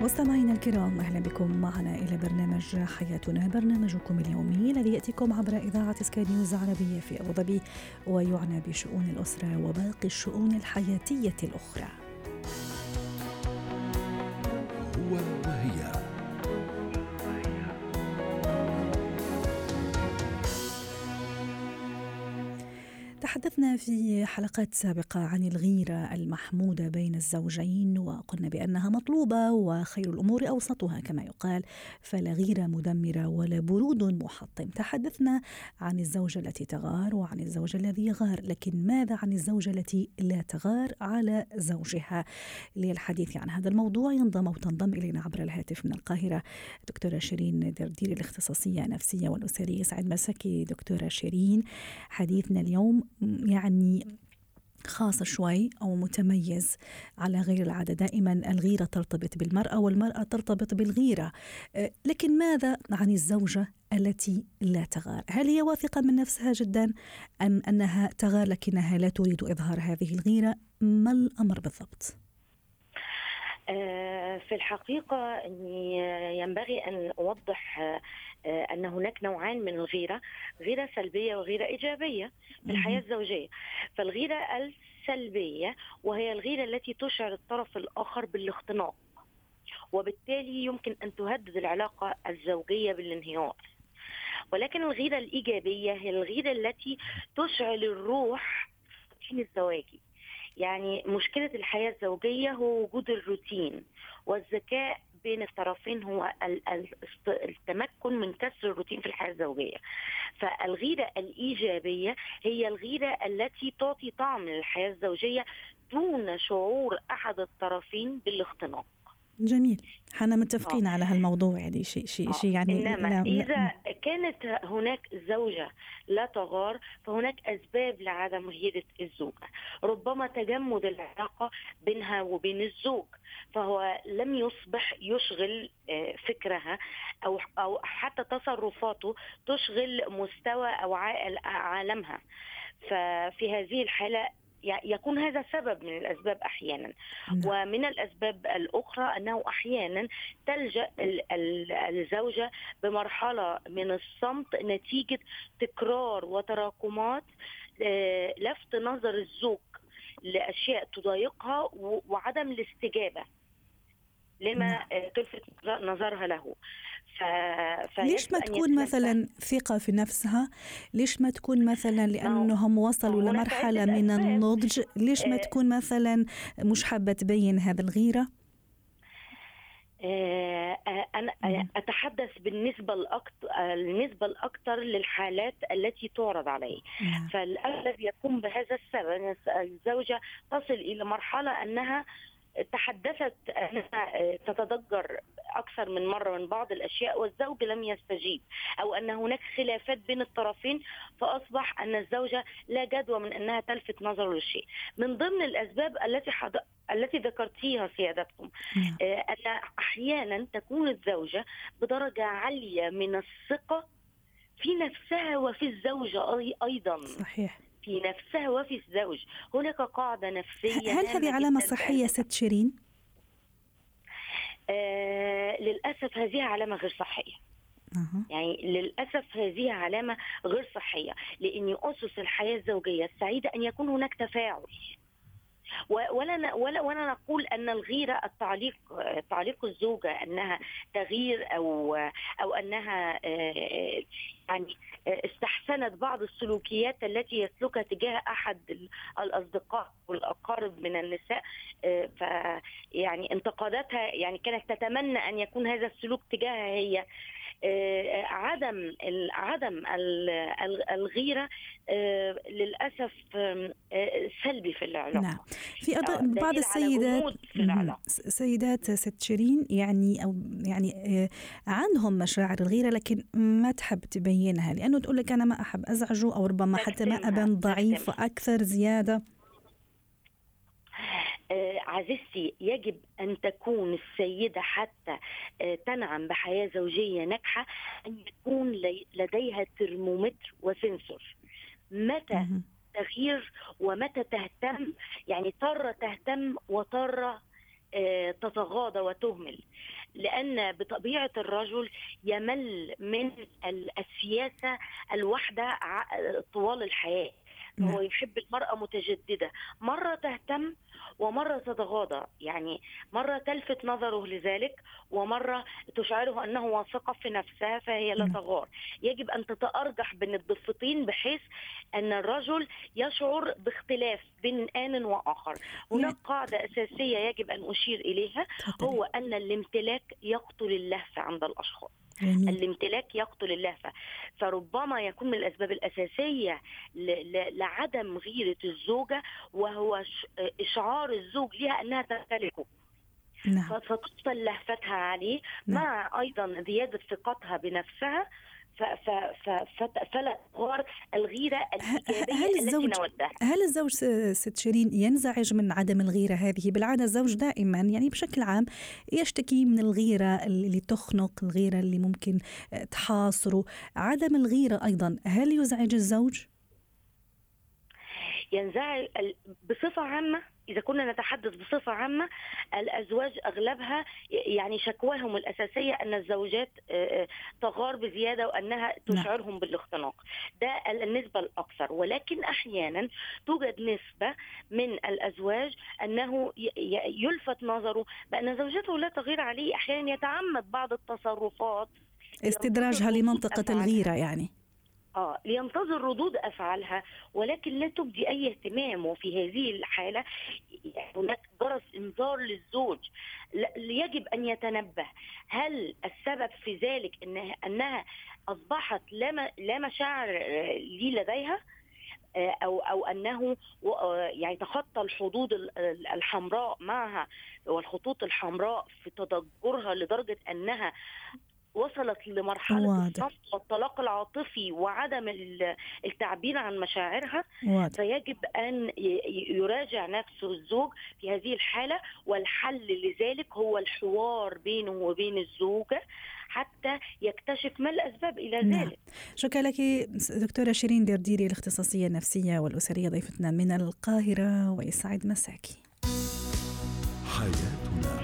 مستمعينا الكرام أهلا بكم معنا إلى برنامج حياتنا برنامجكم اليومي الذي يأتيكم عبر إذاعة سكاي نيوز عربية في أبو ظبي ويعنى بشؤون الأسرة وباقي الشؤون الحياتية الأخرى. هو وهي تحدثنا في حلقات سابقة عن الغيرة المحمودة بين الزوجين وقلنا بأنها مطلوبة وخير الأمور أوسطها كما يقال فلا غيرة مدمرة ولا برود محطم. تحدثنا عن الزوجة التي تغار وعن الزوج الذي يغار لكن ماذا عن الزوجة التي لا تغار على زوجها؟ للحديث عن هذا الموضوع ينضم أو تنضم إلينا عبر الهاتف من القاهرة دكتورة شيرين دردير الاختصاصية النفسية والأسرية. سعد مسكي دكتورة شيرين. حديثنا اليوم يعني خاص شوي أو متميز على غير العادة. دائما الغيرة ترتبط بالمرأة والمرأة ترتبط بالغيرة. أه، لكن ماذا عن الزوجة التي لا تغار؟ هل هي واثقة من نفسها جدا أم أنها تغار لكنها لا تريد إظهار هذه الغيرة؟ ما الأمر بالضبط؟ أه، في الحقيقة ينبغي أن أوضح آه، أن هناك نوعان من الغيرة غيرة سلبية وغيرة إيجابية في الحياة الزوجية. فالغيرة السلبية وهي الغيرة التي تشعر الطرف الآخر بالاختناق وبالتالي يمكن أن تهدد العلاقة الزوجية بالانهيار. ولكن الغيرة الإيجابية هي الغيرة التي تشعل الروح في الزواجي يعني مشكلة الحياة الزوجية هو وجود الروتين والذكاء بين الطرفين هو التمكن من كسر الروتين في الحياة الزوجية. فالغيرة الإيجابية هي الغيرة التي تعطي طعم للحياة الزوجية دون شعور أحد الطرفين بالاختناق. جميل. إحنا متفقين آه. على هالموضوع يعني شيء شيء شيء يعني إنما لا إذا كانت هناك زوجة لا تغار فهناك أسباب لعدم غيرة الزوجة ربما تجمد العلاقة بينها وبين الزوج فهو لم يصبح يشغل آه، فكرها أو أو حتى تصرفاته تشغل مستوى أو عالمها. ففي هذه الحالة يكون هذا سبب من الأسباب أحيانا نعم. ومن الأسباب الأخرى أنه أحيانا تلجأ الزوجة بمرحلة من الصمت نتيجة تكرار وتراكمات آه، لفت نظر الزوج لأشياء تضايقها وعدم الاستجابة لما نعم. آه، تلفت نظرها له ف... ليش ما تكون مثلا ثقة في نفسها؟ ليش ما تكون مثلا لأنهم وصلوا لمرحلة من النضج ليش ما آه. تكون مثلا مش حابة تبين هذا الغيرة؟ آه، أنا أتحدث بالنسبة الأكثر النسبة الأكثر للحالات التي تعرض علي نعم. فالأغلب يكون بهذا السبب الزوجة تصل إلى مرحلة أنها تحدثت أنها تتضجر أكثر من مرة من بعض الأشياء والزوج لم يستجيب أو أن هناك خلافات بين الطرفين فأصبح أن الزوجة لا جدوى من أنها تلفت نظره للشيء. من ضمن الأسباب التي حض... التي ذكرتيها سيادتكم نعم. آه أن أحيانا تكون الزوجة بدرجة عالية من الثقة في نفسها وفي الزوجه أيضا. صحيح. في نفسها وفي الزوج. هناك قاعدة نفسية هل هذه علامة صحية ست شيرين؟ آه للأسف هذه علامة غير صحية أه. يعني للأسف هذه علامة غير صحية لأن أسس الحياة الزوجية السعيدة أن يكون هناك تفاعل ولا ولا ولا نقول أن الغيرة التعليق تعليق الزوجة أنها تغير أو أو أنها آه، يعني استحسنت بعض السلوكيات التي يسلكها تجاه أحد الأصدقاء والاقارب من النساء آه، يعني انتقاداتها يعني كانت تتمنى أن يكون هذا السلوك تجاهها هي. آه، عدم عدم الغيرة للأسف سلبي في العلاقة. نعم. في بعض السيدات سيدات ست شيرين يعني أو يعني عندهم مشاعر الغيرة لكن ما تحب تبينها لأنه تقول لك أنا ما أحب أزعجه أو ربما حتى ما أبان ضعيف أكثر زيادة. آه عزيزتي يجب أن تكون السيدة حتى آه تنعم بحياة زوجية ناجحة أن يكون لديها ترمومتر وسنسور. متى تغيير ومتى تهتم؟ يعني ترى تهتم وترى آه، تتغاضى وتهمل. لأن بطبيعة الرجل يمل من السياسة الواحدة طوال الحياة هو نعم. يحب المرأة متجددة مرة تهتم ومرة تتغاضى يعني مرة تلفت نظره لذلك ومرة تشعره أنه واثقة في نفسها فهي لا نعم. تغار يجب أن تتأرجح بين الضفتين بحيث أن الرجل يشعر باختلاف بين آن وآخر هناك نعم. قاعدة أساسية يجب أن أشير إليها هو أن الامتلاك يقتل اللهفة عند الأشخاص جميل. الامتلاك يقتل اللهفة فربما يكون من الأسباب الأساسية لعدم غيرة الزوجة وهو إشعار الزوج لها أنها تمتلكه نعم. فتقتل لهفتها عليه نعم. مع أيضا زيادة ثقتها بنفسها فلا تغار الغيرة الإيجابية هل الزوج التي نودها. هل الزوج ست شيرين ينزعج من عدم الغيرة هذه؟ بالعادة الزوج دائما يعني بشكل عام يشتكي من الغيرة اللي تخنق الغيرة اللي ممكن تحاصره. عدم الغيرة أيضا هل يزعج الزوج؟ ينزعج بصفة عامة إذا كنا نتحدث بصفة عامة الأزواج أغلبها يعني شكواهم الأساسية أن الزوجات تغار بزيادة وأنها نعم. تشعرهم بالاختناق. ده النسبة الأكثر. ولكن أحيانا توجد نسبة من الأزواج أنه يلفت نظره بأن زوجته لا تغير عليه. أحيانا يتعمد بعض التصرفات. استدراجها لمنطقة الغيرة يعني. آه لينتظر ردود أفعالها ولكن لا تبدي أي اهتمام. وفي هذه الحالة هناك جرس إنذار للزوج يجب أن يتنبه. هل السبب في ذلك انها أنها أصبحت لا مشاعر لي لديها؟ آه، أو أو أنه آه، يعني تخطى الحدود الحمراء معها والخطوط الحمراء في تضجرها لدرجة أنها وصلت لمرحلة الصمت والطلاق العاطفي وعدم التعبير عن مشاعرها واضح. فيجب أن يراجع نفسه الزوج في هذه الحالة والحل لذلك هو الحوار بينه وبين الزوجة حتى يكتشف ما الأسباب إلى نعم. ذلك. شكرا لك دكتورة شيرين درديري الاختصاصية النفسية والأسرية ضيفتنا من القاهرة ويسعد مساكي. حياتنا